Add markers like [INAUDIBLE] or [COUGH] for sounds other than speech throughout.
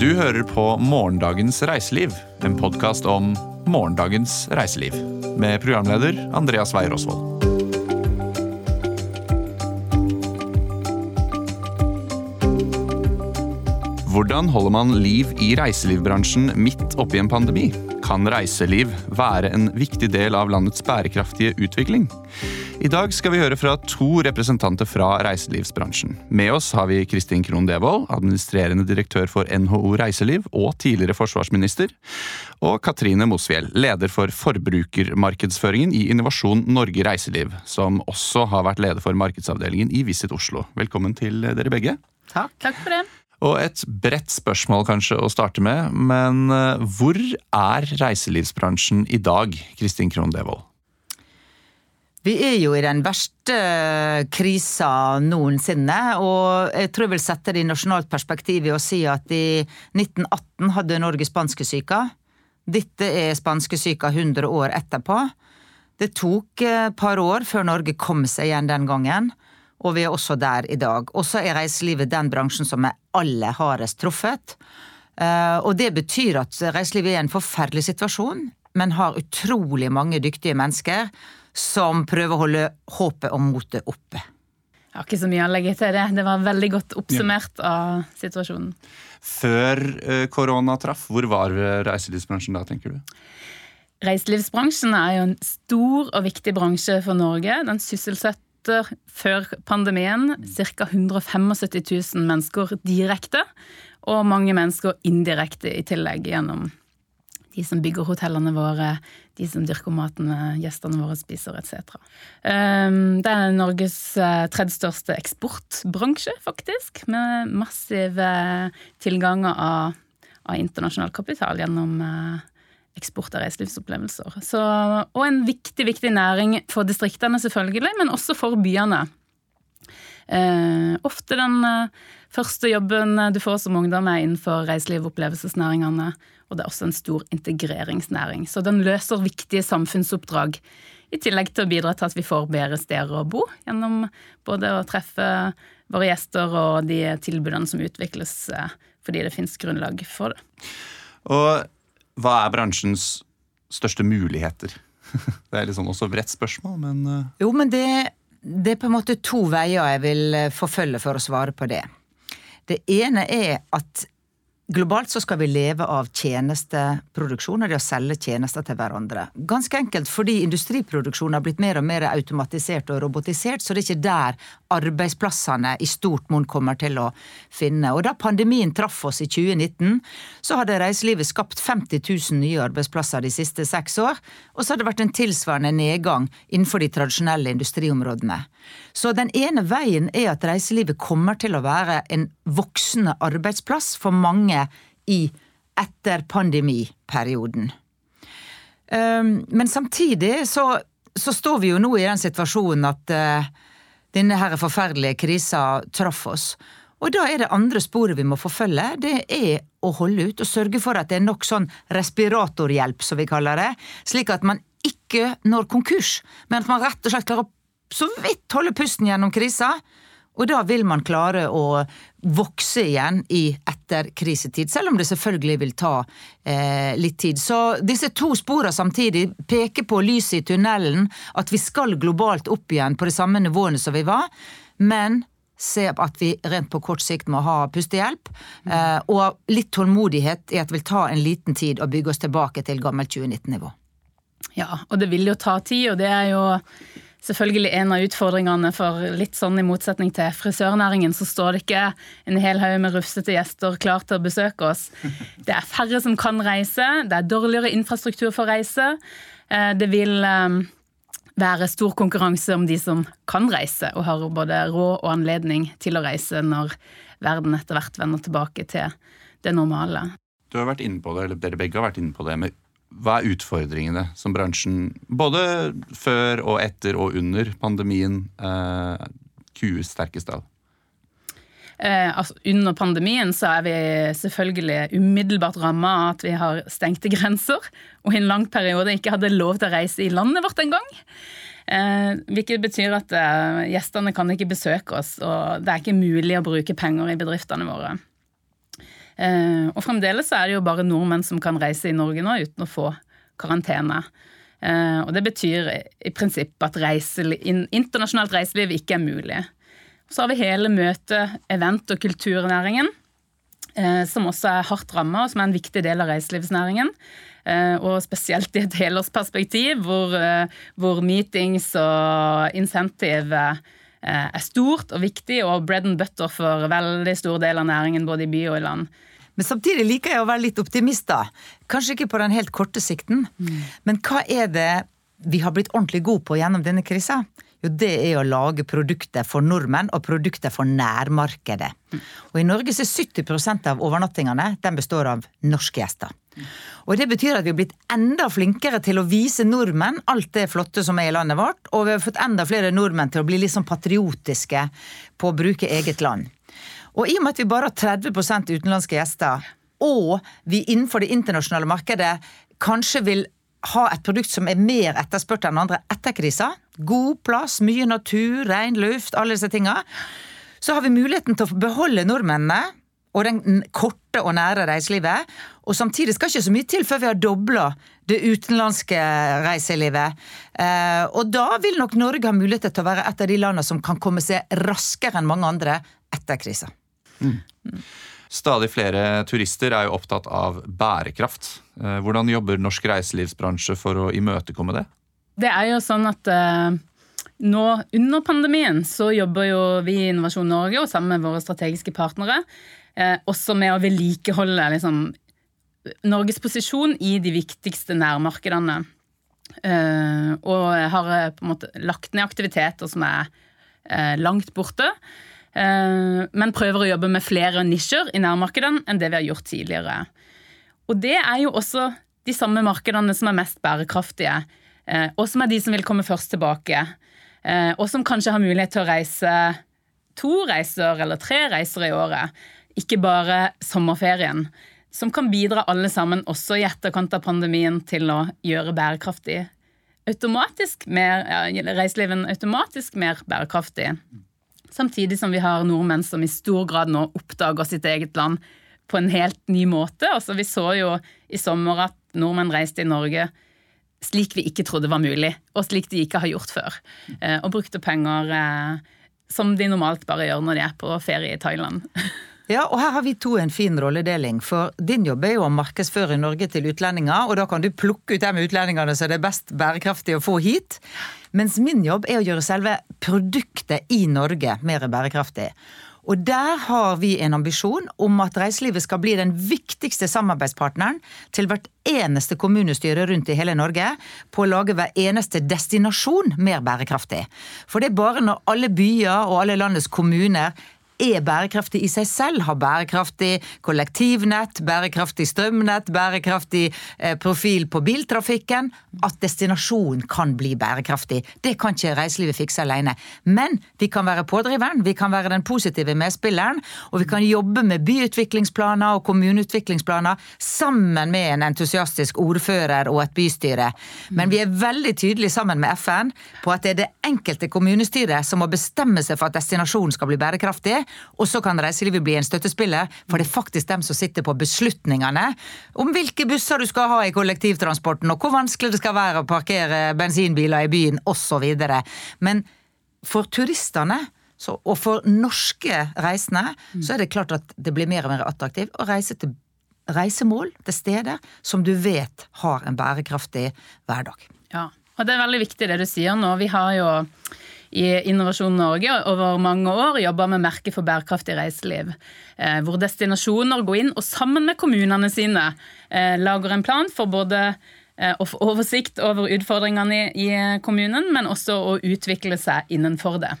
Du hører på Morgendagens reiseliv, en podkast om morgendagens reiseliv. Med programleder Andreas Weier Osvold. Hvordan holder man liv i reiselivsbransjen midt oppi en pandemi? Kan reiseliv være en viktig del av landets bærekraftige utvikling? I dag skal vi høre fra to representanter fra reiselivsbransjen. Med oss har vi Kristin Krohn Devold, administrerende direktør for NHO Reiseliv og tidligere forsvarsminister, og Katrine Mosfjell, leder for forbrukermarkedsføringen i Innovasjon Norge Reiseliv, som også har vært leder for markedsavdelingen i Visit Oslo. Velkommen til dere begge. Takk. Takk for det. Og et bredt spørsmål kanskje å starte med, men eh, hvor er reiselivsbransjen i dag, Kristin Krohn Devold? Vi er jo i den verste krisa noensinne, og jeg tror jeg vil sette det i nasjonalt perspektiv i å si at i 1918 hadde Norge spanskesyka. Dette er spanskesyka 100 år etterpå. Det tok et par år før Norge kom seg igjen den gangen og vi er også der i dag. Og så er reiselivet den bransjen som er aller hardest truffet. Eh, og det betyr at reiselivet er i en forferdelig situasjon, men har utrolig mange dyktige mennesker som prøver å holde håpet og motet oppe. Jeg har ikke så mye å legge til det. Det var veldig godt oppsummert av situasjonen. Før eh, korona traff, hvor var reiselivsbransjen da, tenker du? Reiselivsbransjen er jo en stor og viktig bransje for Norge. Den sysselsetter før pandemien, ca. 175 000 mennesker direkte, og mange mennesker indirekte i tillegg gjennom de som bygger hotellene våre, de som dyrker maten gjestene våre spiser, etc. Ehm, det er Norges eh, tredje største eksportbransje, faktisk, med massive tilganger av, av internasjonal kapital gjennom eh, eksport av reiselivsopplevelser. Så, og en viktig, viktig næring for distriktene, selvfølgelig, men også for byene. Eh, ofte den eh, første jobben du får som ungdom er innenfor reiseliv- og opplevelsesnæringene, og det er også en stor integreringsnæring. Så den løser viktige samfunnsoppdrag, i tillegg til å bidra til at vi får bedre steder å bo, gjennom både å treffe våre gjester og de tilbudene som utvikles eh, fordi det finnes grunnlag for det. Og hva er bransjens største muligheter? [LAUGHS] Det er litt sånn også bredt spørsmål, men eh, Jo, men det, det, er på en måte to veier jeg vil eh, forfølge for å svare på det. Det ene er at Globalt så skal vi leve av tjenesteproduksjon og det å selge tjenester til hverandre. Ganske enkelt fordi industriproduksjonen har blitt mer og mer automatisert og robotisert, så det er ikke der arbeidsplassene i stort monn kommer til å finne. Og da pandemien traff oss i 2019, så hadde reiselivet skapt 50 000 nye arbeidsplasser de siste seks år, og så hadde det vært en tilsvarende nedgang innenfor de tradisjonelle industriområdene. Så den ene veien er at reiselivet kommer til å være en voksende arbeidsplass for mange i etter pandemiperioden. Ehm, men samtidig så, så står vi jo nå i den situasjonen at uh, denne her forferdelige krisa traff oss. Og da er det andre sporet vi må forfølge. Det er å holde ut og sørge for at det er nok sånn respiratorhjelp, som vi kaller det. Slik at man ikke når konkurs, men at man rett og slett klarer å så vidt holde pusten gjennom krisa. Og da vil man klare å vokse igjen i etterkrisetid, selv om det selvfølgelig vil ta eh, litt tid. Så disse to sporene samtidig peker på lyset i tunnelen, at vi skal globalt opp igjen på de samme nivåene som vi var, men se at vi rent på kort sikt må ha pustehjelp, eh, og litt tålmodighet i at det vil ta en liten tid å bygge oss tilbake til gammelt 2019-nivå. Ja, og det vil jo ta tid, og det er jo selvfølgelig en av utfordringene, for litt sånn i motsetning til frisørnæringen, så står det ikke en hel haug med rufsete gjester klar til å besøke oss. [LAUGHS] Det er færre som kan reise, det er dårligere infrastruktur for reise. Eh, det vil eh, være stor konkurranse om de som kan reise, og har både råd og anledning til å reise når verden etter hvert vender tilbake til det normale. Du har vært inne på det, eller Dere begge har vært inne på det med hva er utfordringene som bransjen, både før og etter og under pandemien, eh, kues sterkest av? Eh, altså, under pandemien så er vi selvfølgelig umiddelbart ramma av at vi har stengte grenser, og i en lang periode ikke hadde lov til å reise i landet vårt engang. Eh, hvilket betyr at eh, gjestene kan ikke besøke oss, og det er ikke mulig å bruke penger i bedriftene våre. Og fremdeles er det jo bare nordmenn som kan reise i Norge nå uten å få karantene. Og det betyr i prinsipp at reiseliv, internasjonalt reiseliv ikke er mulig. Så har vi hele møtet event- og kulturnæringen, som også er hardt ramma, og som er en viktig del av reiselivsnæringen. Eh, og spesielt i et helårsperspektiv, hvor, eh, hvor meetings og insentiv eh, er stort og viktig, og bread and butter for veldig stor del av næringen både i by og i land. Men samtidig liker jeg å være litt optimist, da. Kanskje ikke på den helt korte sikten. Mm. Men hva er det vi har blitt ordentlig gode på gjennom denne krisa? Jo, det er å lage produkter for nordmenn og produkter for nærmarkedet. Og i Norge så er 70% av overnattingene den består av norske gjester. Og det betyr at vi har blitt enda flinkere til å vise nordmenn alt det flotte som er i landet vårt, og vi har fått enda flere nordmenn til å bli litt sånn patriotiske på å bruke eget land. Og i og med at vi bare har 30 utenlandske gjester, og vi innenfor det internasjonale markedet kanskje vil ha et produkt som er mer etterspurt enn andre etter krisa. God plass, mye natur, ren luft, alle disse tinga. Så har vi muligheten til å beholde nordmennene og den korte og nære reiselivet. Og samtidig skal ikke så mye til før vi har dobla det utenlandske reiselivet. Eh, og da vil nok Norge ha mulighet til å være et av de landene som kan komme seg raskere enn mange andre etter krisa. Mm. Stadig flere turister er jo opptatt av bærekraft. Eh, hvordan jobber norsk reiselivsbransje for å imøtekomme det? Det er jo sånn at uh, nå under pandemien så jobber jo vi i Innovasjon Norge og sammen med våre strategiske partnere uh, også med å vedlikeholde liksom, Norges posisjon i de viktigste nærmarkedene. Og har på en måte lagt ned aktiviteter som er langt borte. Eh, men prøver å jobbe med flere nisjer i nærmarkedene enn det vi har gjort tidligere. Og det er jo også de samme markedene som er mest bærekraftige, eh, og som er de som vil komme først tilbake. Eh, og som kanskje har mulighet til å reise to reiser eller tre reiser i året, ikke bare sommerferien. Som kan bidra alle sammen, også i etterkant av pandemien, til å gjøre bærekraftig automatisk mer, ja, reiselivet automatisk mer bærekraftig. Samtidig som vi har nordmenn som i stor grad nå oppdager sitt eget land på en helt ny måte. Altså, vi så jo i sommer at nordmenn reiste i Norge slik vi ikke trodde var mulig, og slik de ikke har gjort før. Eh, og brukte penger eh, som de normalt bare gjør når de er på ferie i Thailand. [LAUGHS] Ja, og her har vi to en fin rolledeling. For din jobb er jo å markedsføre Norge til utlendinger, og da kan du plukke ut de utlendingene som det er best bærekraftig å få hit. Mens min jobb er å gjøre selve produktet i Norge mer bærekraftig. Og der har vi en ambisjon om at reiselivet skal bli den viktigste samarbeidspartneren til hvert eneste kommunestyre rundt i hele Norge på å lage hver eneste destinasjon mer bærekraftig. For det er bare når alle byer og alle landets kommuner er bærekraftig i seg selv. Har bærekraftig kollektivnett, bærekraftig strømnett, bærekraftig eh, profil på biltrafikken. At destinasjonen kan bli bærekraftig. Det kan ikke reiselivet fikse alene. Men vi kan være pådriveren, vi kan være den positive medspilleren, og vi kan jobbe med byutviklingsplaner og kommuneutviklingsplaner sammen med en entusiastisk ordfører og et bystyre. Men vi er veldig tydelige sammen med FN på at det er det enkelte kommunestyret som må bestemme seg for at destinasjonen skal bli bærekraftig, og så kan reiselivet bli en støttespiller, for det er faktisk dem som sitter på beslutningene om hvilke busser du skal ha i kollektivtransporten, og hvor vanskelig det skal være å parkere bensinbiler i byen, osv. Men for turistene så, og for norske reisende så er det klart at det blir mer og mer attraktivt å reise til reisemål, til steder som du vet har en bærekraftig hverdag. Ja, og det er veldig viktig det du sier nå. Vi har jo i Innovasjon Norge over mange år jobba med merket for bærekraftig reiseliv. Eh, hvor destinasjoner går inn og sammen med kommunene sine eh, lager en plan for både eh, å få oversikt over utfordringene i kommunen, men også å utvikle seg innenfor det.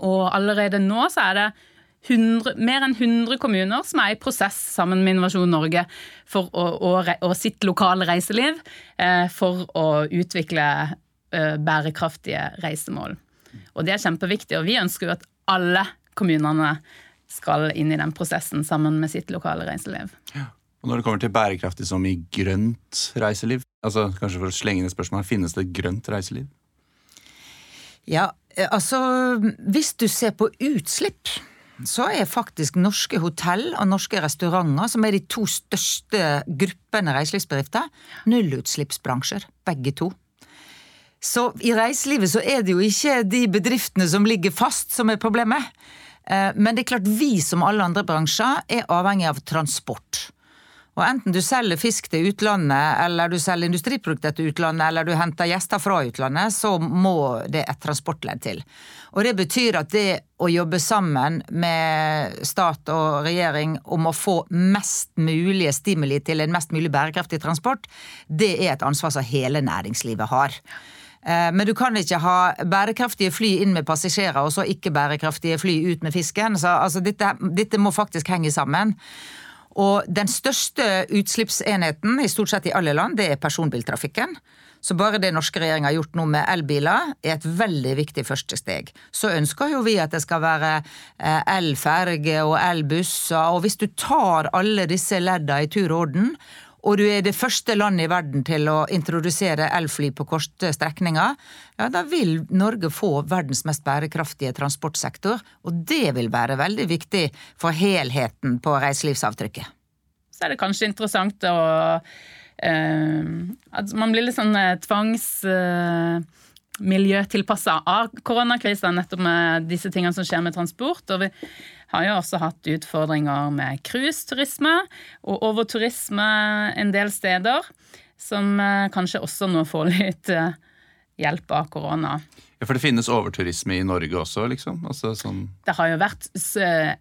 Og allerede nå så er det 100, mer enn 100 kommuner som er i prosess sammen med Innovasjon Norge for å, og, og sitt lokale reiseliv for å utvikle bærekraftige reisemål. Og det er kjempeviktig, og vi ønsker jo at alle kommunene skal inn i den prosessen sammen med sitt lokale reiseliv. Ja. Og Når det kommer til bærekraftig som i grønt reiseliv, altså kanskje for å slenge inn et spørsmål, finnes det grønt reiseliv? Ja, altså Hvis du ser på utslipp så er faktisk norske hotell og norske restauranter, som er de to største gruppene reiselivsbedrifter, nullutslippsbransjer. Begge to. Så i reiselivet så er det jo ikke de bedriftene som ligger fast, som er problemet. Eh, men det er klart vi som alle andre bransjer er avhengig av transport. Og enten du selger fisk til utlandet, eller du selger industriprodukter til utlandet, eller du henter gjester fra utlandet, så må det et transportledd til. Og det betyr at det å jobbe sammen med stat og regjering om å få mest mulige stimuli til en mest mulig bærekraftig transport, det er et ansvar som hele næringslivet har. Eh, men du kan ikke ha bærekraftige fly inn med passasjerer, og så ikke bærekraftige fly ut med fisken. Så altså, dette, dette må faktisk henge sammen. Og den største utslippsenheten i stort sett i alle land, det er personbiltrafikken. Så bare det norske regjeringa har gjort nå med elbiler, er et veldig viktig første steg. Så ønsker jo vi at det skal være eh, elferge og elbusser, og hvis du tar alle disse ledda i tur og orden, og du er det første landet i verden til å introdusere elfly på korte strekninger, ja, da vil Norge få verdens mest bærekraftige transportsektor, og det vil være veldig viktig for helheten på reiselivsavtrykket. Så er det kanskje interessant å eh, At man blir litt sånn eh, tvangs... Eh, miljøtilpassa av koronakrisa, nettopp med disse tingene som skjer med transport. Og vi har jo også hatt utfordringer med cruiseturisme og overturisme en del steder, som eh, kanskje også nå får [LAUGHS] litt eh, hjelp av korona. Ja, For det finnes overturisme i Norge også, liksom? Altså, sånn det har jo vært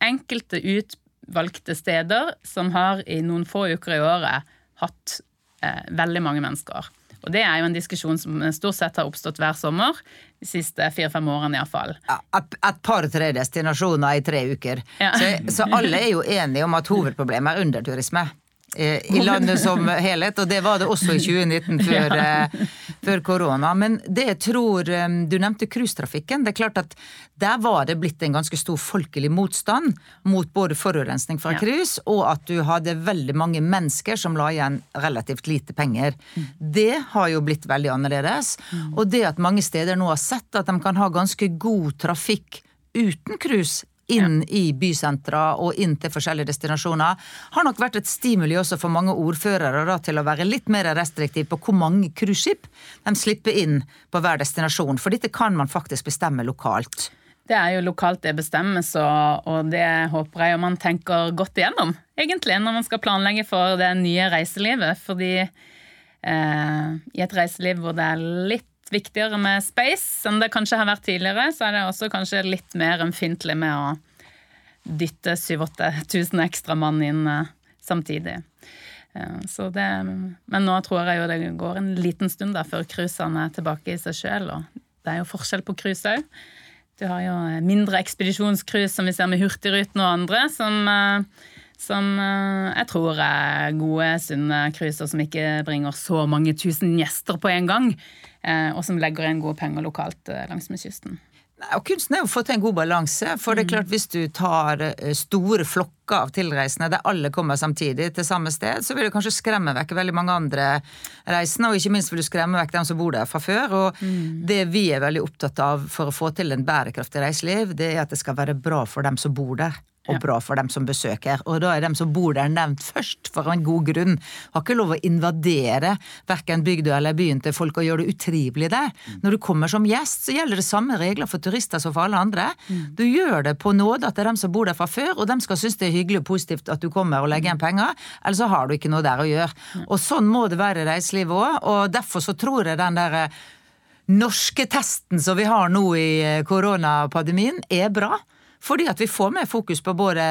enkelte utvalgte steder som har i noen få uker i året hatt eh, veldig mange mennesker. Og det er jo en diskusjon som stort sett har oppstått hver sommer de siste fire-fem årene iallfall. Ja, et par-tre destinasjoner i tre uker. Ja. Så, så, alle er jo enige om at hovedproblemet er underturisme. Eh, i landet som helhet, og det var det også i 2019 før, [LAUGHS] ja. før korona. Men det jeg tror eh, Du nevnte cruisetrafikken. Det er klart at der var det blitt en ganske stor folkelig motstand mot både forurensning fra cruise, og at du hadde veldig mange mennesker som la igjen relativt lite penger. Det har jo blitt veldig annerledes. Og det at mange steder nå har sett at de kan ha ganske god trafikk uten cruise inn ja. i bysentra og inn til forskjellige destinasjoner, har nok vært et stimuli også for mange ordførere da, til å være litt mer restriktiv på hvor mange cruiseskip de slipper inn på hver destinasjon. For dette kan man faktisk bestemme lokalt. Det er jo lokalt det bestemmes, og det håper jeg man tenker godt igjennom, egentlig, når man skal planlegge for det nye reiselivet. Fordi eh, i et reiseliv hvor det er litt viktigere med space enn det kanskje har vært tidligere, så er det også kanskje litt mer ømfintlig med å dytte 7000-8000 ekstra mann inn uh, samtidig. Uh, så det, men nå tror jeg jo det går en liten stund da, før cruisene er tilbake i seg sjøl. Og det er jo forskjell på cruise òg. Du har jo mindre ekspedisjonscruise som vi ser med Hurtigruten og andre, som uh, som eh, jeg tror er gode, sunne cruiser som ikke bringer så mange tusen gjester på en gang. Eh, og som legger igjen gode penger lokalt eh, langsmed kysten. Og Kunsten er å få til en god balanse. For det er mm. klart hvis du tar store flokker av tilreisende der alle kommer samtidig til samme sted, så vil du kanskje skremme vekk veldig mange andre reisende. Og ikke minst vil du skremme vekk dem som bor der fra før. Og mm. det vi er veldig opptatt av for å få til en bærekraftig reiseliv, det er at det skal være bra for dem som bor der og bra for dem som besøker. Og da er dem som bor der nevnt først, for en god grunn. Har ikke lov å invadere verken bygda eller byen til folk og gjøre det utrivelig der. Når du kommer som gjest, så gjelder det samme regler for turister som for alle andre. Du gjør det på nåde at det er dem som bor der fra før, og dem skal synes det er hyggelig og positivt at du kommer og legger igjen penger, eller så har du ikke noe der å gjøre. Og sånn må det være i reiselivet òg, og derfor så tror jeg den der norske testen som vi har nå i koronapandemien, er bra. Fordi at vi får mer fokus på både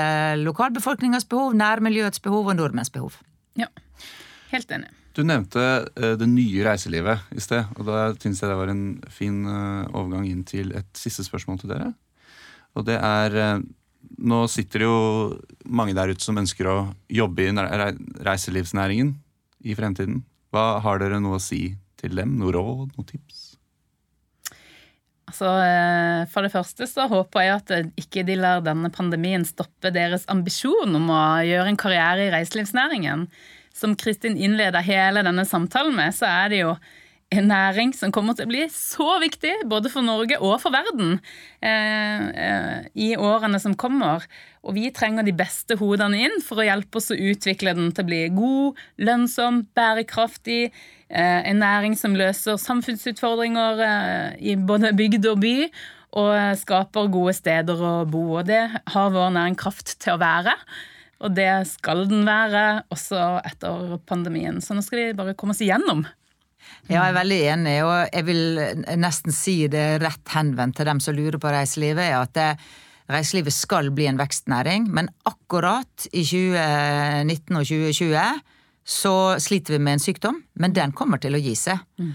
lokalbefolkningens behov, nærmiljøets behov og nordmenns behov. Ja, helt enig. Du nevnte uh, det nye reiselivet i sted, og da syns jeg det var en fin uh, overgang inn til et siste spørsmål til dere. Og det er uh, Nå sitter det jo mange der ute som ønsker å jobbe i reiselivsnæringen i fremtiden. Hva har dere noe å si til dem? Noe råd, noen tips? Altså, eh, For det første så håper jeg at ikke de lar denne pandemien stoppe deres ambisjon om å gjøre en karriere i reiselivsnæringen. Som Kristin innleda hele denne samtalen med, så er det jo en næring som kommer til å bli så viktig både for Norge og for verden eh, eh, i årene som kommer. Og vi trenger de beste hodene inn for å hjelpe oss å utvikle den til å bli god, lønnsom, bærekraftig. Eh, en næring som løser samfunnsutfordringer eh, i både bygd og by. Og skaper gode steder å bo. Og det har vår næring kraft til å være. Og det skal den være også etter pandemien. Så nå skal vi bare komme oss igjennom. Ja, jeg er veldig enig, og jeg vil nesten si det rett henvendt til dem som lurer på reiselivet, er at det, reiselivet skal bli en vekstnæring, men akkurat i 2019 og 2020 så sliter vi med en sykdom, men den kommer til å gi seg. Mm.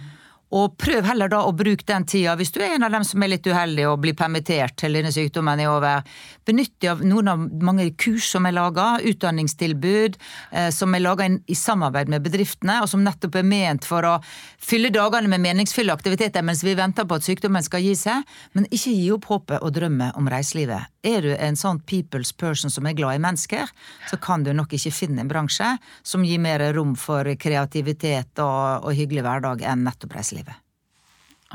Og prøv heller da å bruke den tida, hvis du er en av dem som er litt uheldig og blir permittert til denne sykdommen er over. Benytt deg av noen av mange kurs som er laga, utdanningstilbud eh, som er laga i samarbeid med bedriftene, og som nettopp er ment for å fylle dagene med meningsfulle aktiviteter mens vi venter på at sykdommen skal gi seg. Men ikke gi opp håpet og drømmen om reiselivet. Er du en sånn people's person som er glad i mennesker, så kan du nok ikke finne en bransje som gir mer rom for kreativitet og, og hyggelig hverdag enn nettopp reiselivet.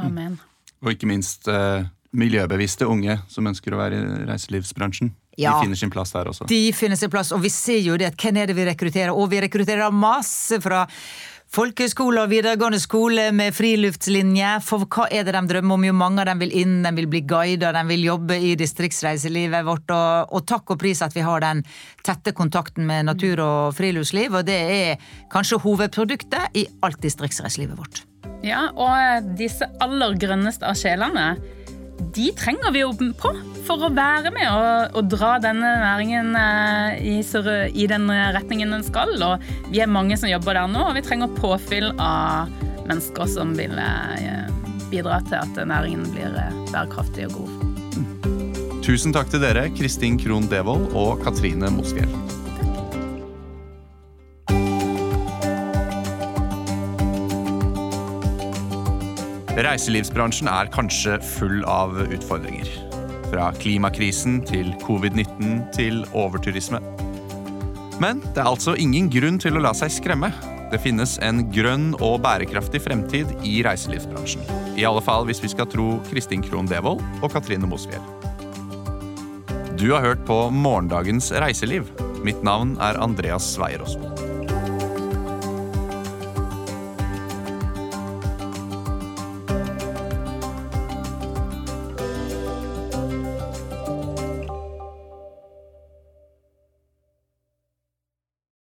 Amen. Mm. Og ikke minst eh, miljøbevisste unge som ønsker å være i reiselivsbransjen. Ja, de finner sin plass der også. De finner sin plass, og vi ser jo det hvem er det vi rekrutterer? Og vi rekrutterer masse fra Folkehøyskole og videregående skole med friluftslinje. For hva er det de drømmer om? Jo, mange av dem vil inn, de vil bli guidet, de vil jobbe i distriktsreiselivet vårt. Og, og, takk og pris at vi har den tette kontakten med natur og friluftsliv. Og det er kanskje hovedproduktet i alt distriktsreiselivet vårt. Ja, og disse aller grønneste av sjelene de trenger vi jo på for å være med og, og dra denne næringen eh, i, i, den retningen den skal. Og vi er mange som jobber der nå, og vi trenger påfyll av mennesker som vil eh, bidra til at næringen blir eh, bærekraftig og god. Tusen takk til dere, Kristin Krohn Devold og Katrine Mosfjell. Reiselivsbransjen er kanskje full av utfordringer. Fra klimakrisen til covid-19 til overturisme. Men det er altså ingen grunn til å la seg skremme. Det finnes en grønn og bærekraftig fremtid i reiselivsbransjen. I alle fall hvis vi skal tro Kristin Krohn Devold og Katrine Mosfjell. Du har hørt på Morgendagens reiseliv. Mitt navn er Andreas Sveierås.